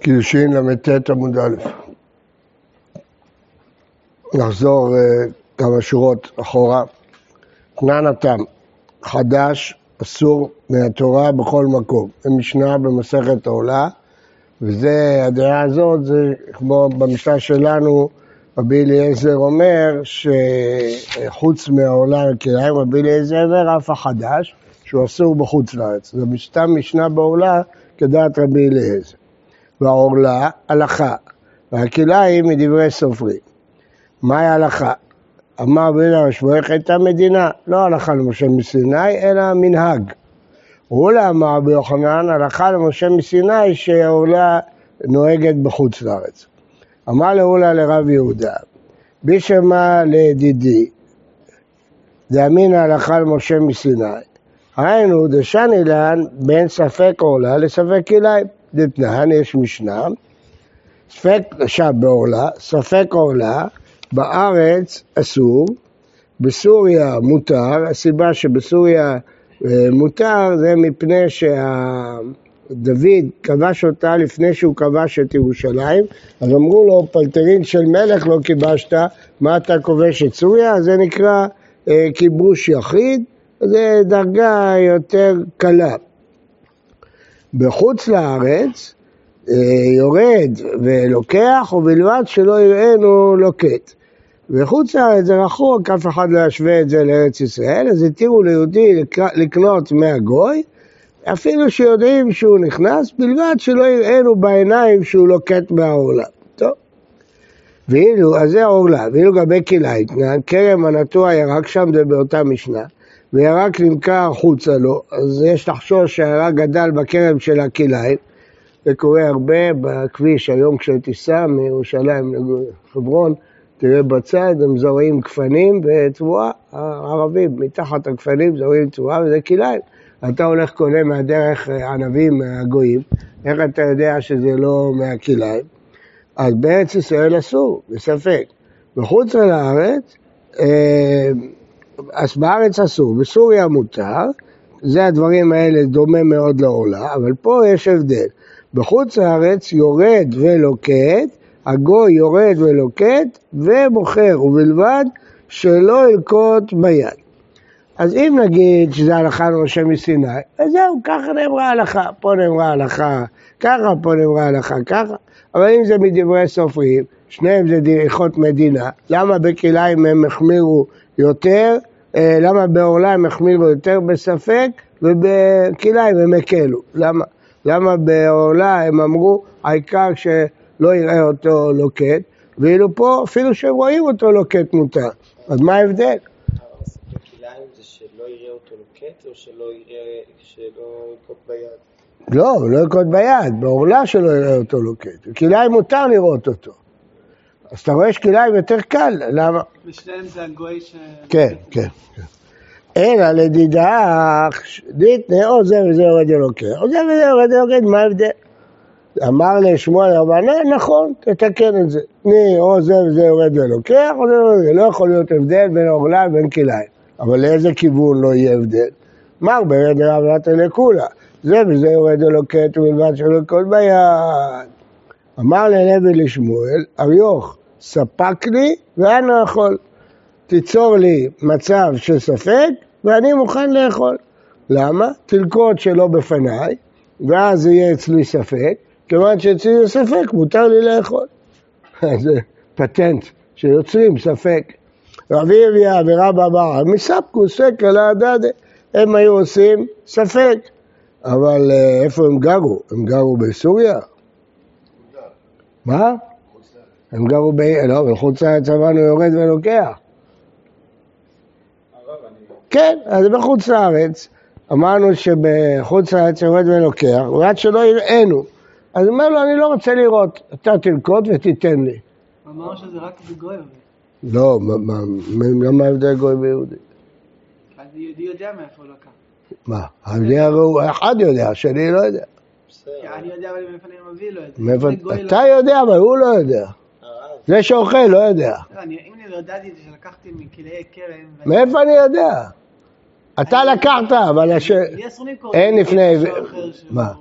קידושין ל"ט עמוד א'. נחזור uh, כמה שורות אחורה. תנן התם, חדש, אסור מהתורה בכל מקום. זה משנה במסכת העולה, וזה, הדעה הזאת, זה כמו במשנה שלנו, רבי אליעזר אומר שחוץ מהעולה הכליים, רבי אליעזר אומר אף החדש, שהוא אסור בחוץ לארץ. זה סתם משנה בעולה כדעת רבי אליעזר. והעורלה, הלכה, והכליים מדברי סופרים. מהי ההלכה? אמר בן המשמעך הייתה מדינה, לא הלכה למשה מסיני, אלא מנהג. אורלה אמר ביוחנן, הלכה למשה מסיני שהעורלה נוהגת בחוץ לארץ. אמר לאורלה לרב יהודה, בישמע לידידי, דאמינא הלכה למשה מסיני. היינו דשני לן בין ספק עורלה לספק כליים. דתנן, יש משנה, ספק עכשיו בעורלה, ספק עורלה, בארץ אסור, בסוריה מותר, הסיבה שבסוריה אה, מותר זה מפני שדוד כבש אותה לפני שהוא כבש את ירושלים, אז אמרו לו, פלטרין של מלך לא כיבשת, מה אתה כובש את סוריה? זה נקרא אה, כיבוש יחיד, זה דרגה יותר קלה. בחוץ לארץ אה, יורד ולוקח, ובלבד שלא יראינו לוקט. בחוץ לארץ זה רחוק, אף אחד לא ישווה את זה לארץ ישראל, אז התירו ליהודי לקנות מהגוי, אפילו שיודעים שהוא נכנס, בלבד שלא יראינו בעיניים שהוא לוקט מהעורלה. טוב. ואילו, אז זה העורלה, ואילו לגבי כלייתנן, כרם הנטוע ירק שם, זה באותה משנה. וירק נמכר החוצה לו, אז יש לחשוש שהירק גדל בכרם של הכלאיים, זה קורה הרבה בכביש, היום כשתיסע מירושלים לחברון, תראה בצד, הם זורעים גפנים ותבואה, הערבים, מתחת הגפנים זורעים תבואה וזה כלאיים. אתה הולך קונה מהדרך ענבים מהגויים, איך אתה יודע שזה לא מהכלאיים? אז בארץ ישראל אסור, בספק. מחוץ לארץ, אה, אז בארץ אסור, בסוריה מותר, זה הדברים האלה דומה מאוד לעולה, אבל פה יש הבדל. בחוץ לארץ יורד ולוקט, הגוי יורד ולוקט ומוכר, ובלבד שלא ילקוט ביד. אז אם נגיד שזה הלכה למשה מסיני, אז זהו, ככה נאמרה הלכה, פה נאמרה הלכה ככה, פה נאמרה הלכה ככה, אבל אם זה מדברי סופרים, שניהם זה דריכות מדינה, למה בכליים הם החמירו יותר למה בעורלה הם החמירו יותר בספק ובכליים הם הקלו? למה? למה בעורלה הם אמרו העיקר שלא יראה אותו לוקט, ואילו פה אפילו שהם רואים אותו לוקט מותר. אז מה ההבדל? לא, לא יקוט ביד, בעורלה שלא יראה אותו לוקט. כליים מותר לראות אותו. אז אתה רואה שכליים יותר קל, למה? בשניהם זה הגוי ש... כן, כן, כן. אלא לדידך, דיתנה או זה וזה יורד אלוקי, או זה וזה יורד אלוקי, מה ההבדל? אמר לשמואל רבנן, נכון, תתקן את זה. ני, או זה וזה יורד ולוקח, או זה יורד, לא יכול להיות הבדל בין עורלה לבין כליים. אבל לאיזה כיוון לא יהיה הבדל? מר ברד רב נתן לכולה, זה וזה יורד אלוקט ובלבד שלא כל ביד. אמר ללוי לשמואל, אריוך, ספק לי ואני יכול. תיצור לי מצב של ספק ואני מוכן לאכול. למה? תלקוט שלא בפניי, ואז יהיה אצלי ספק, כיוון שאצלי זה ספק, מותר לי לאכול. זה פטנט שיוצרים ספק. רבי אביה ורבא בר, מספקו סקר להדדה, הם היו עושים ספק. אבל אה, איפה הם גרו? הם גרו בסוריה? מה? הם גרו ב... לא, בחוץ לארץ אמרנו יורד ולוקח. כן, אז בחוץ לארץ, אמרנו שבחוץ לארץ יורד ולוקח, ועד שלא יראינו. אז הוא אומר לו, אני לא רוצה לראות, אתה תלקוט ותיתן לי. אמר שזה רק בגוי. לא, למה ההבדל גוי ויהודי? אז יהודי יודע מאיפה הוא לקח. מה? היהודי הרי אחד יודע, השני לא יודע. אני יודע אבל מאיפה אני מביא לו את זה. אתה יודע, אבל הוא לא יודע. זה שאוכל לא יודע. לא, אם אני לא ידעתי שלקחתי מכלאי כרם... מאיפה אני יודע? אתה לקחת, אבל אין לפני... מה?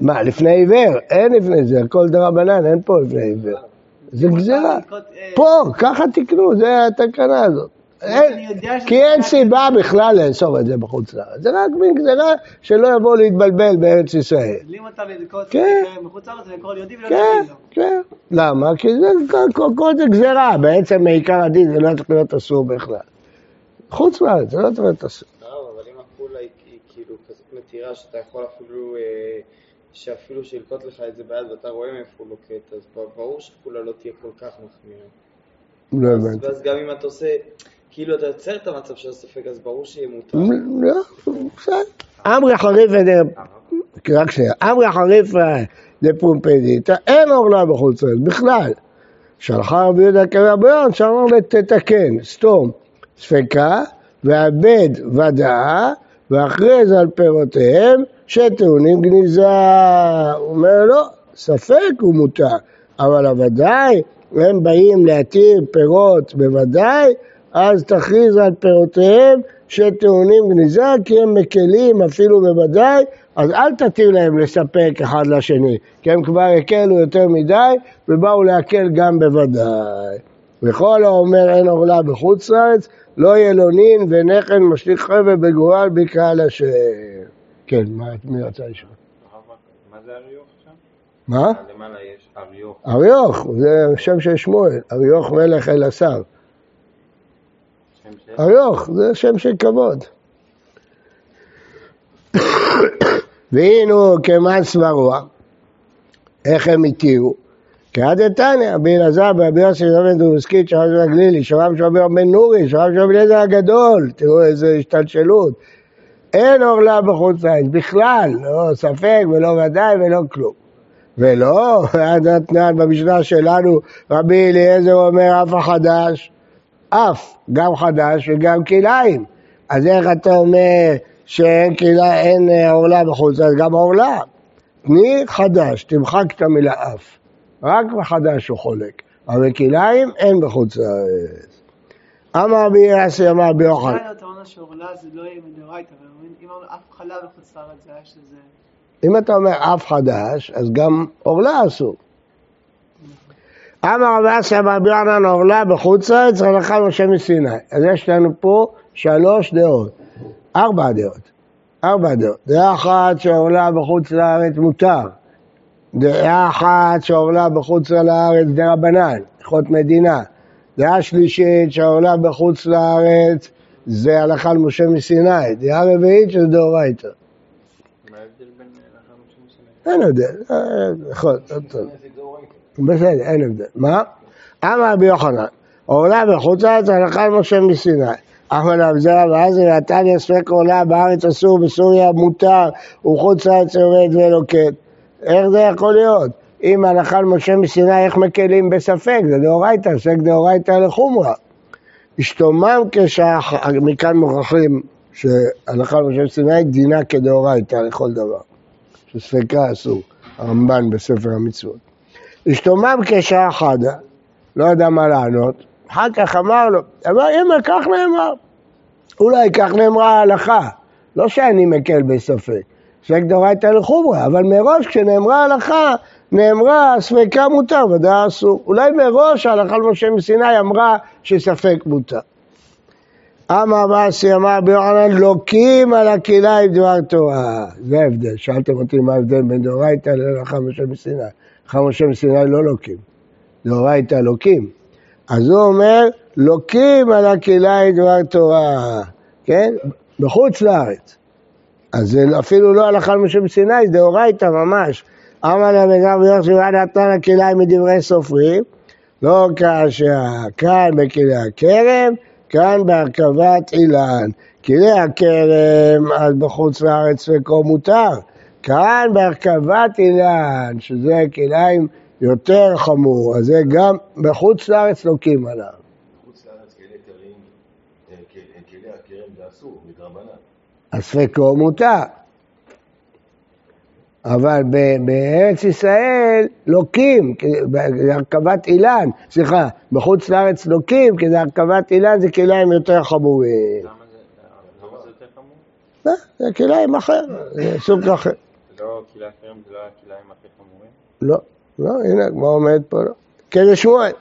מה, לפני עיוור? אין לפני זה, הכל דרבנן, אין פה לפני עיוור. זה גזירה. פה, ככה תקנו, זה התקנה הזאת. כי אין סיבה בכלל לאסור את זה בחוץ לארץ, זה רק מין גזירה שלא יבואו להתבלבל בארץ ישראל. מותר לזכות כן. בחוץ לארץ ולקרוא יהודי ולא כן, כן. למה? כי כל זה גזירה, בעצם מעיקר הדין זה לא צריך להיות אסור בכלל. חוץ לארץ, זה לא צריך להיות אסור. לא, אבל אם הפעולה היא כאילו כזאת מתירה שאתה יכול אפילו... אה, שאפילו שילקוט לך את זה ביד ואתה רואה מאיפה הוא לוקט, אז ברור שפעולה לא תהיה כל כך מחמירה. לא הבנתי. ואז גם אם אתה עושה, כאילו אתה יוצר את המצב של הספק, אז ברור שיהיה מותר. לא, בסדר. אמרי חריף רק שנייה, אמרי חריף דפומפדיתא, אין עורלה בחוץ לארץ, בכלל. שלחה רבי יהודה קרא ביון, שאמר לתתקן, סתום, ספקה, ועבד ודאה, ואחרי זה על פירותיהם, שטעונים גניזה. הוא אומר לא, ספק הוא מותר, אבל הוודאי, הם באים להתיר פירות בוודאי, אז תכריז על פירותיהם שטעונים גניזה, כי הם מקלים אפילו בוודאי, אז אל תתיר להם לספק אחד לשני, כי הם כבר הקלו יותר מדי, ובאו להקל גם בוודאי. וכל האומר אין עורלה בחוץ לארץ, לא יהיה לו נין ונכן משליך חבל בגורל בקהל השם. כן, מי רצה לשאול? מה זה אריוך שם? מה? למעלה יש אריוך. אריוך, זה שם של שמואל, אריוך מלך אל השר. אריוך, זה שם של כבוד. והיינו כמאן סברוה, איך הם התירו? כעד דתניא, רבי אלעזר, רבי יוסי רבי דורסקית, שרב של הגלילי, שרב של רבי בן נורי, שרב של רבי אליעזר הגדול, תראו איזה השתלשלות. אין עורלה בחוץ לארץ, בכלל, לא ספק ולא ודאי ולא כלום. ולא, עד התנן במשנה שלנו, רבי אליעזר אומר אף החדש, אף, גם חדש וגם כלאיים. אז איך אתה אומר שאין כלאיים, אין עורלה בחוץ לארץ, גם עורלה. תני חדש, תמחק את המילה אף. רק בחדש הוא חולק. אבל כלאיים אין בחוץ לארץ. אמר רבי אסי אמר רבי יוחנן. אם אתה אומר אף חדש, אז גם עורלה אסור. אמר רבי אסי אמר רבי יוחנן עורלה בחוץ לארץ, הלכה משה מסיני. אז יש לנו פה שלוש דעות, ארבע דעות. ארבע דעות. דעה אחת שעורלה בחוץ לארץ מותר. דעה אחת שעורלה בחוץ לארץ דרבנן, הלכות מדינה. דעה שלישית שעורלה בחוץ לארץ זה הלכה למשה מסיני. דעה רביעית שזה דאורייתא. מה ההבדל בין הלכה למשה מסיני? אין הבדל, אה, נכון, בסדר, אין הבדל. מה? אמר רבי יוחנן, עורלה בחוץ לארץ הלכה למשה מסיני. אחמד אבזרה ואז נתניה ספק עולה בארץ אסור, בסוריה מותר, וחוץ לארץ יורד ואלוקט. איך זה יכול להיות? אם הלכה למשה מסיני, איך מקלים בספק? זה דאורייתא, ספק דאורייתא לחומרא. אשתומם כשח... מכאן מוכרחים שהלכה למשה מסיני דינה כדאורייתא לכל דבר. שספקה אסור, הרמב"ן בספר המצוות. אשתומם כשעה חדה, לא יודע מה לענות, אחר כך אמר לו, אבל אם כך נאמר, אולי כך נאמרה ההלכה, לא שאני מקל בספק. ספק דאורייתא לחומרא, אבל מראש כשנאמרה הלכה, נאמרה ספקה מותר ודאי אסור. אולי מראש ההלכה למשה מסיני אמרה שספק מותר. אמר באסי אמר ביוחנן לוקים על הקהילה עם דבר תורה. זה ההבדל. שאלתם אותי מה ההבדל בין דאורייתא להלכה משה מסיני. הלכה משה מסיני לא לוקים. דאורייתא לוקים. אז הוא אומר לוקים על עם דבר תורה. כן? בחוץ לארץ. אז זה אפילו לא הלכה למשה מסיני, דאורייתא ממש. אמר לה רבי יוסי ועד נתן הכליים מדברי סופרים, לא כאשר כאן בכלי הכרם, כאן בהרכבת אילן. כלי הכרם, אז בחוץ לארץ וכה מותר. כאן בהרכבת אילן, שזה כליים יותר חמור, אז זה גם בחוץ לארץ לוקים עליו. בחוץ לארץ כלי הכרם זה אסור, מדרבנן. הספקו מותר. אבל בארץ ישראל לוקים, זה הרכבת אילן, סליחה, בחוץ לארץ לוקים, כי זה הרכבת אילן זה כליים יותר חמורים. למה זה יותר חמור? זה כליים אחר, זה סוג אחר. לא, לא היה כלאיים הכי חמורים? לא, לא, הנה, הגמרא אומרת פה לא. כזה שמואל.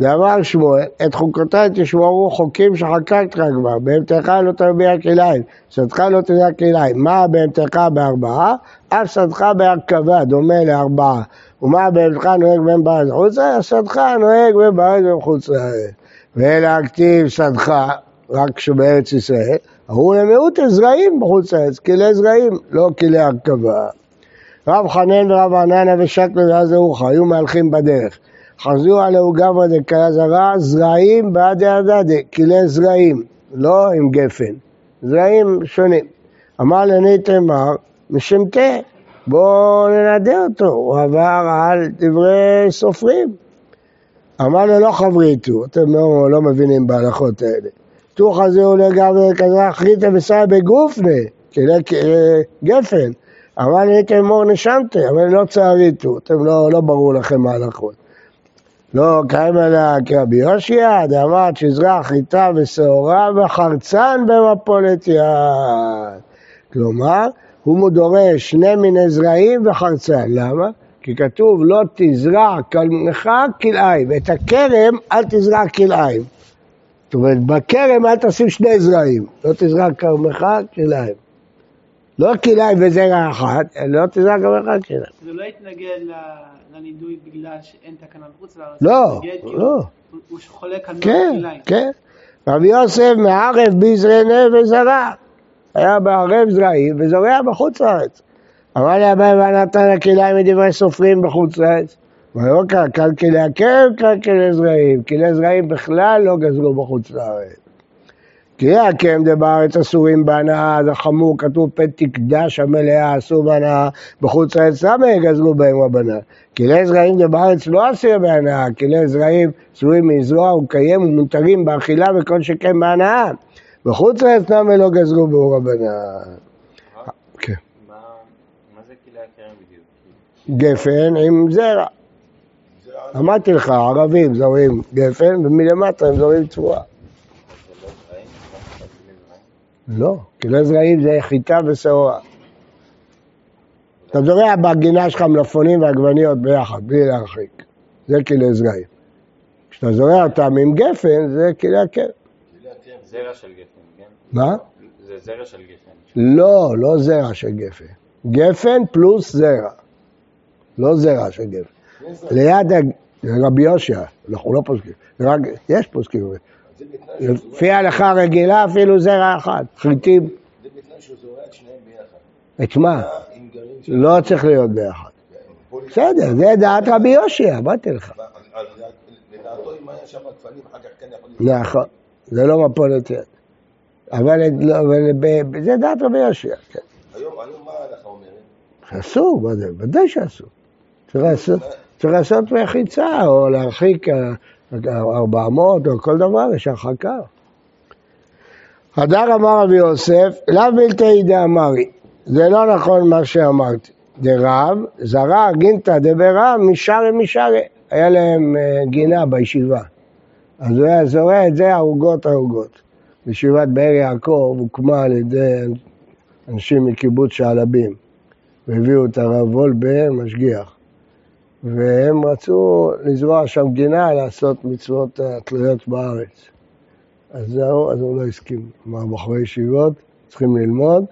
ואמר שמואל, את חוקותיי תשמרו חוקים שחקקת כבר, בהמתך לא תרביע כלאיים, שדך לא תרביע כלאיים. מה בהמתך בארבעה? אף שדך בהרכבה, דומה לארבעה. ומה בהמתך נוהג בהם בארץ חוץ לארץ? שדך נוהג בהם בארץ ובחוץ לארץ. ואלה הכתיב שדך, רק שבארץ ישראל, אמרו למיעוט זרעים בחוץ לארץ, כלי זרעים, לא כלי הרכבה. רב חנן ורב עננה ושקלו ואז ארוחה, היו מהלכים בדרך. חזו עליהו גברא דקאיה זרה, זרעים בעדי הדדי, כלי זרעים, לא עם גפן, זרעים שונים. אמר לני תמר, משמתה, בואו ננדה אותו, הוא עבר על דברי סופרים. אמר לו, לא חבריתו, אתם לא, לא מבינים בהלכות האלה. תוך חזהו לגמרי כזה אחריתא וסייע בגופנה, כלי גפן. אמר לי, תאמור נשמתם, אבל לא צעריתו, אתם לא, לא ברור לכם ההלכות. לא קיים עליה כרבי יושיע, דאמרת שזרע חיטה ושעורה וחרצן במפולת יד. כלומר, הוא דורש שני מיני זרעים וחרצן. למה? כי כתוב לא תזרע כלמך כלאיים, ואת הכרם אל תזרע כלאיים. זאת אומרת, בכרם אל תשים שני זרעים, לא תזרע כלמך כלאיים. לא כלאיים וזרע אחת, לא תזרע כלמך כלאיים. זה לא יתנגד לנידוי בגלל שאין תקנה בחוץ לארץ? לא, לא. הוא חולק על כן, כלאיים. כן. רבי יוסף מערב ביזרנה וזרע. היה בערב זרעים וזורע בחוץ לארץ. אמר לי אביי ונתן הכלאיים מדברי סופרים בחוץ לארץ. ולא כאן כלי הכרם, כאן כלי זרעים. כלי זרעים בכלל לא גזרו בחוץ לארץ. כלי הכרם זה בארץ אסורים בהנאה, זה חמור, כתוב פן תקדש המלאה אסור בהנאה, בחוץ לארץ למה יגזרו בהם רבנן? כלי זרעים זה בארץ לא אסיר בהנאה, כלי זרעים אסורים מזרוע וקיים ומותרים באכילה וכל שכן בהנאה. בחוץ לארץ למה לא גזרו בו רבנן? כן. מה מה זה כלאי הכרם בדיוק? גפן עם זרע. אמרתי לך, ערבים זורעים גפן ומלמטה הם זורעים צבועה. זה לא זרעים? לא כלי זרעים? לא, זרעים זה חיטה ושעורה. אתה זורע בגינה שלך מלפפונים ועגבניות ביחד, בלי להרחיק. זה כלי זרעים. כשאתה זורע אותם עם גפן, זה כלי הכרם. זרע של גפן, כן? מה? זה זרע של גפן. לא, לא זרע של גפן. גפן פלוס זרע. לא זרע של גפן. ליד רבי יושע, אנחנו לא פוסקים. רק, יש פוסקים. לפי ההלכה הרגילה אפילו זרע אחד. חיטים, זה בתנאי שהוא זורע את שניהם ביחד. את מה? לא צריך להיות ביחד. בסדר, זה דעת רבי יושע, אמרתי לך. לדעתו אם היה שם גפנים, אחר כך כן יכול. נכון, זה לא מפולת יד. אבל לא, זה דעת רבי יושע, כן. היום מה ההלכה אומרת? אסור? ודאי שאסור. צריך לעשות, מחיצה, או להרחיק 400, או כל דבר, יש הרחקה. הדר אמר רבי יוסף, לאו בלתי דאמרי, זה לא נכון מה שאמרתי. דרב, זרע גינתא דברב משארי משארי. היה להם אה, גינה בישיבה. אז הוא היה זורע את זה ערוגות ערוגות. ישיבת באר יעקב הוקמה על ידי אנשים מקיבוץ שעלבים. והביאו את הרב וולבר, משגיח. והם רצו לזרוע שם גינה, לעשות מצוות התלויות בארץ. אז זהו, אז הוא לא הסכים. אמר, בחורי ישיבות צריכים ללמוד,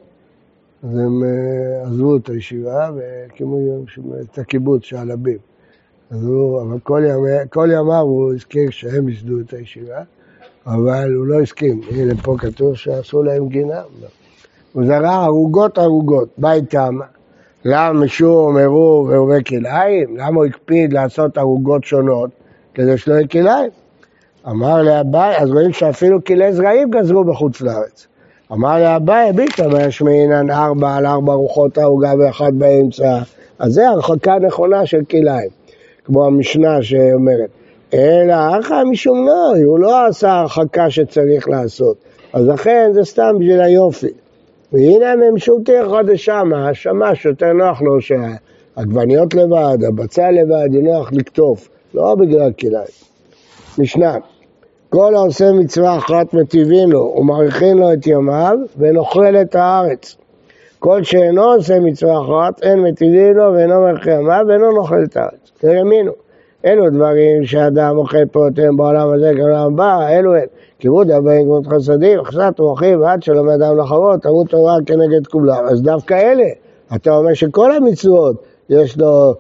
אז הם אה, עזבו את הישיבה והקימו את הקיבוץ שעלבים. אז הוא, אבל כל, ימי, כל ימיו הוא הזכיר שהם ייסדו את הישיבה, אבל הוא לא הסכים. הנה, פה כתוב שעשו להם גינה. הוא זרע ערוגות ערוגות, מה איתם? למה משום עירוב ועירובי כלאיים? למה הוא הקפיד לעשות ערוגות שונות? כדי שלא יהיה כלאיים. אמר לאביי, אז רואים שאפילו כלי זרעים גזרו בחוץ לארץ. אמר לאביי, ביטה וישמעינן ארבע על ארבע רוחות העוגה ואחת באמצע. אז זה הרחקה נכונה של כלאיים. כמו המשנה שאומרת, אלא אחא משום נוי, הוא לא עשה הרחקה שצריך לעשות. אז לכן זה סתם בשביל היופי. והנה ממשלתי חדשה, מה? שמש יותר נוח לו שהעגבניות לבד, הבצל לבד, היא נוח לקטוף, לא בגלל כלאיים. משנה, כל העושה מצווה אחת מטיבין לו ומאריכין לו את ימיו ונאכל את הארץ. כל שאינו עושה מצווה אחת, אין מטיבים לו ואינו מלכי ימיו ואינו נאכל את הארץ. תאמינו. אלו דברים שאדם אוכל פירותיהם בעולם הזה כעולם הבא, אלו הם. כיבוד הבאים כמות חסדים, חסת רוחים ועד שלומד אדם לחרות, תמות תורה כנגד כולם. אז דווקא אלה, אתה אומר שכל המצוות יש לו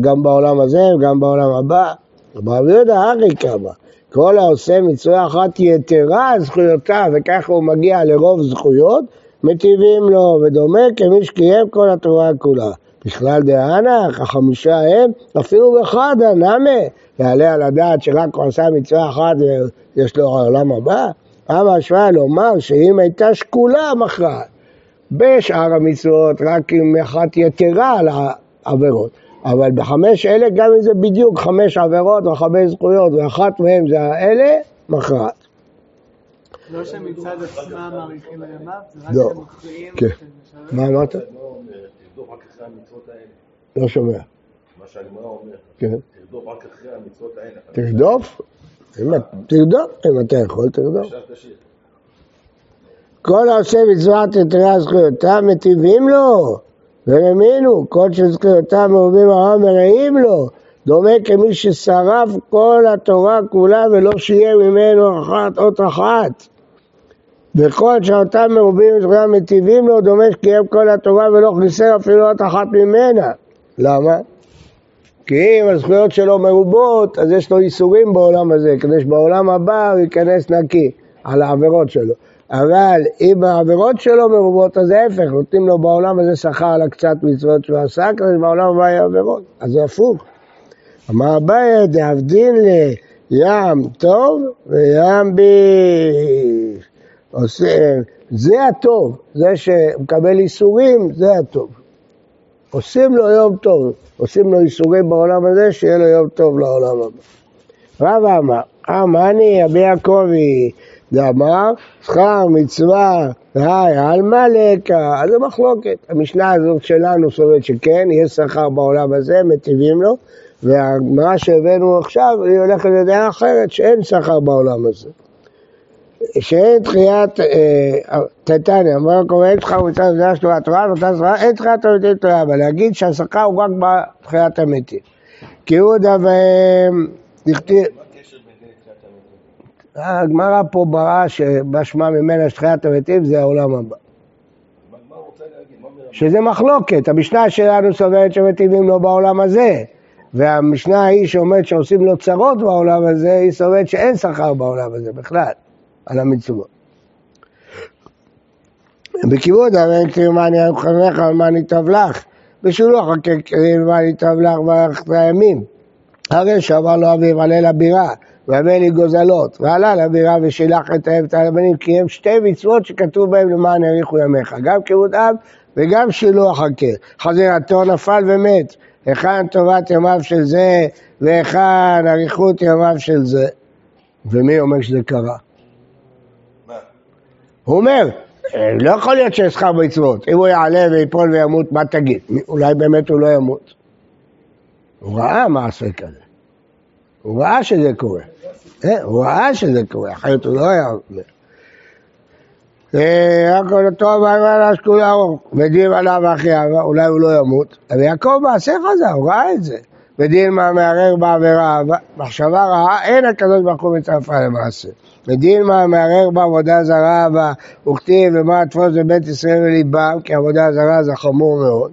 גם בעולם הזה וגם בעולם הבא. רבי יהודה הרי כמה. כל העושה מצווה אחת יתרה על זכויותיו, וככה הוא מגיע לרוב זכויות, מטיבים לו, ודומה כמי שקיים כל התורה כולה. בכלל דהנך, החמישה הם, אפילו באחד הנמה, יעלה על הדעת שרק הוא עשה מצווה אחת ויש לו העולם הבא? אמה השוואה לומר שאם הייתה שקולה מכרעת, בשאר המצוות רק עם אחת יתרה על העבירות. אבל בחמש אלה, גם אם זה בדיוק חמש עבירות וחמש זכויות, ואחת מהן זה האלה, מכרעת. לא שמצד עצמם מעריכים לימיו, זה רק לא. שהם מכריעים. כן. מה אמרת? לא תרדוף רק אחרי המצוות האלה. לא שומע. מה שהגמרא אומר, כן. תרדוף רק אחרי המצוות האלה. תרדוף? תרדוף, אם אתה יכול, תרדוף. כל העושה מצוות יתרה זכויותיו מטיבים לו, ורמינו, כל שזכויותיו מרובים הרע מרעים לו, דומה כמי ששרף כל התורה כולה ולא שיהיה ממנו אחת אות אחת. וכל שאותם מרובים זכויותיו מטיבים לו, דומה שקיים כל התורה ולא חיסר אפילו אות אחת ממנה. למה? כי אם הזכויות שלו מרובות, אז יש לו איסורים בעולם הזה, כדי שבעולם הבא הוא ייכנס נקי על העבירות שלו. אבל אם העבירות שלו מרובות, אז ההפך, נותנים לו בעולם הזה שכר על הקצת מצוות שהוא עשה, כדי שבעולם הבא יהיה עבירות. אז זה הפוך. אמר אביי, דאבדין לים טוב וים ביש. עושה, זה הטוב, זה שמקבל איסורים, זה הטוב. עושים לו יום טוב, עושים לו איסורים בעולם הזה, שיהיה לו יום טוב לעולם הבא. רבא אמר, אמני רבי יעקבי דאמר, שכר מצווה היי עלמא לקה, אז זה מחלוקת. המשנה הזאת שלנו סובבת שכן, יש שכר בעולם הזה, מטיבים לו, והגמרא שהבאנו עכשיו, היא הולכת לדעה אחרת, שאין שכר בעולם הזה. שאין תחיית, תתניא, אמר הקורא, אין תחיית מצוות זרה שלו התורה, אין תחיית המתים תורה, אבל להגיד שהשכר הוא רק בתחיית המתים. כי הוא דבהם? הגמרא פה בראה שבשמה ממנה שתחיית המתים זה העולם הבא. שזה מחלוקת, המשנה שלנו סוברת שמטיבים לו בעולם הזה, והמשנה ההיא שאומרת שעושים לו צרות בעולם הזה, היא סוברת שאין שכר בעולם הזה בכלל, על המצוות. בכיבוד הרי קרימני חמך על מה ניטב לך, בשילוח מה ניטב לך באחת הימים. הרי שאמר לו אביו עלה לבירה, והבן לי גוזלות, ועלה לבירה ושילח את האב את הבנים, כי הם שתי מצוות שכתוב בהם למען האריכו ימיך, גם כיבוד אב וגם שילוח הקר. חזירתו נפל ומת, היכן טובת ימיו של זה, והיכן אריכות ימיו של זה. ומי אומר שזה קרה? הוא אומר, "אה, לא יכול להיות שיש שכר מצוות. אם הוא יעלה ויפול וימות, מה תגיד? אולי באמת הוא לא ימות. הוא ראה מעשה כזה. הוא ראה שזה קורה. אה, הוא ראה שזה קורה, אחרת הוא לא היה אומר. אה, רק כל אותו אמר על השקולה ארוך, ודין עליו אחי אבא, אולי הוא לא ימות. אבל יעקב מעשה חזר, הוא ראה את זה. ודין מה מערער בעבירה, מחשבה רעה, אין הקדוש ברוך הוא מצרפה למעשה. ודין מה מערער בעבודה זרה, וכתיב ומה תפוס בבית ישראל לליבם, כי עבודה זרה זה חמור מאוד.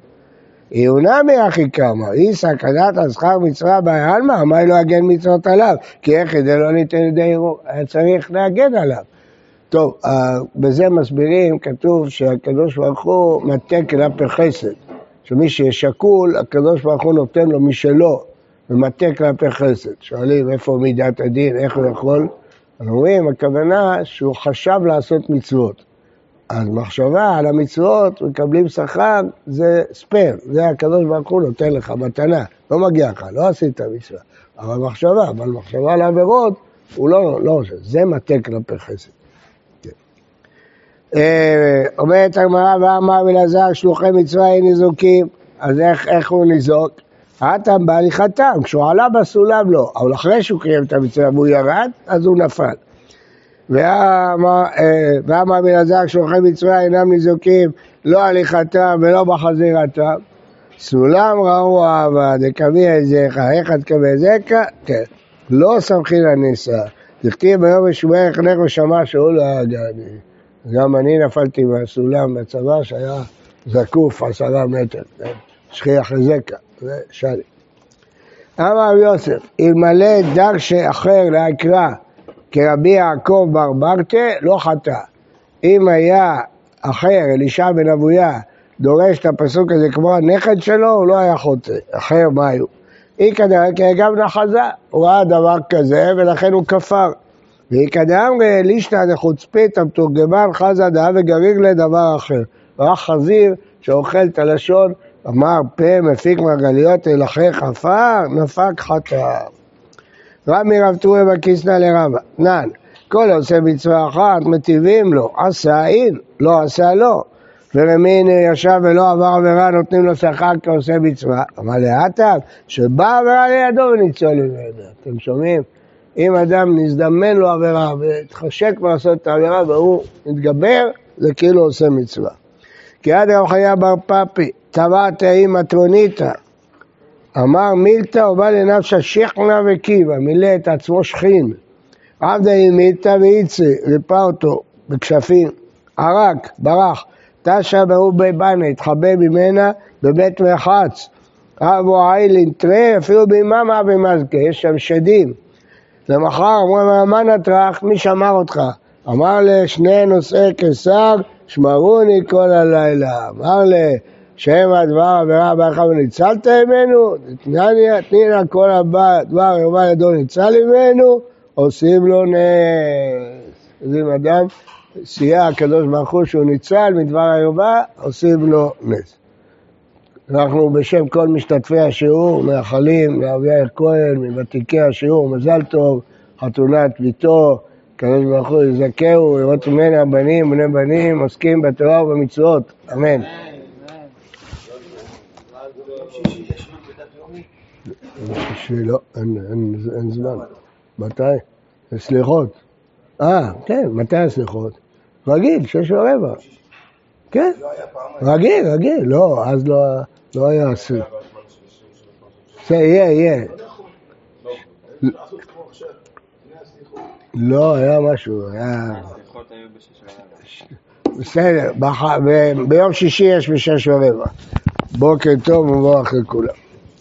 יהונמי אחי קמא, כדת על שכר מצווה בעלמא, מה לא יגן מצוות עליו? כי איך זה לא ניתן לידי ערעור, היה צריך להגן עליו. טוב, אה, בזה מסבירים, כתוב שהקדוש ברוך הוא מטה כלפי חסד. שמי ששקול, הקדוש ברוך הוא נותן לו משלו, ומטה כלפי חסד. שואלים איפה מידת הדין, איך הוא יכול? אז אומרים, הכוונה שהוא חשב לעשות מצוות. אז מחשבה על המצוות, מקבלים שכר, זה ספייר, זה הקדוש ברוך הוא נותן לך מתנה, לא מגיע לך, לא עשית מצווה, אבל מחשבה, אבל מחשבה על עבירות, הוא לא, לא זה מטה כלפי חסד. אה, אומרת הגמרא, ואמר אלעזר, שלוחי מצווה אין ניזוקים, אז איך, איך הוא ניזוק? האטם בהליכתם, כשהוא עלה בסולם לא, אבל אחרי שהוא קיים את המצווה והוא ירד, אז הוא נפל. ואמר אה, בן עזר שאוכל מצווה אינם ניזוקים לא הליכתם ולא בחזירתם. סולם ראו אהבה, דקמי עזיך, איך את קמי זקה? כן. לא סמכין הניסה. דכתיב ביום משומר יחנך ושמע שהוא לא ידעני. גם אני נפלתי מהסולם בצבא שהיה זקוף עשרה מטר, כן? שכיח לזקה, זה שלי. אמר רבי יוסף, אלמלא דרשי אחר להקרא כרבי יעקב בר ברטה, לא חטא. אם היה אחר, אלישע בן אבויה, דורש את הפסוק הזה כמו הנכד שלו, הוא לא היה חוטא. אחר מה היו? אי כנראה גם נחזה, הוא ראה דבר כזה ולכן הוא כפר. כדאמרי לישנא דחוצפית המתורגמן חזה דאה וגריג לדבר אחר. ראה חזיר שאוכל את הלשון, אמר פה מפיק מרגליות אל אחרי חפר, נפק חטא. רמי רב טורי בכיסנא לרבא, נן, כל העושה מצווה אחת מטיבים לו, עשה אין, לא עשה לא. ורמין ישב ולא עבר עבירה, נותנים לו שכר כעושה מצווה. אבל לאטם, שבאה עבירה לידו וניצול ממנה. אתם שומעים? אם אדם נזדמן לו עבירה והתחשק לעשות את העבירה והוא מתגבר, זה כאילו עושה מצווה. כי עד רב חיה בר פפי, טבע תאי מטרוניתא, אמר מילתא ובא לנפשא שכנא וקיבא, מילא את עצמו שכין. עבדה מילתא ואיצי, ריפא אותו בכשפים, ערק, ברח, תשע ברובי בנה, התחבא ממנה בבית מרחץ. אבו איילין תראה, אפילו ביממה במזכה, יש שם שדים. למחר אמרו מה נטרח, מי שמר אותך? אמר לשני נושאי קיסר, שמרוני כל הלילה. אמר לשם הדבר עבירה באחד וניצלת ממנו, תני לה כל הדבר יאמר ידו ניצל ממנו, עושים לו נס. אז אם אדם סייע הקדוש ברוך הוא שהוא ניצל מדבר הערווה, עושים לו נס. אנחנו בשם כל משתתפי השיעור מאחלים לאבי יאיר כהן, מוותיקי השיעור, מזל טוב, חתונת ביתו, הקדוש ברוך הוא יזכהו, לראות ממנה בנים, בני בנים, עוסקים בתורה ובמצוות, אמן. לא, אין זמן. מתי? סליחות. אה, כן, מתי הסליחות? רגיל, שש ורבע. כן, רגיל, רגיל, לא, אז לא, לא היה אסור. זה יהיה, יהיה. לא, היה משהו, היה... בסדר, ביום שישי יש בשש ורבע. בוקר טוב ומבורך לכולם.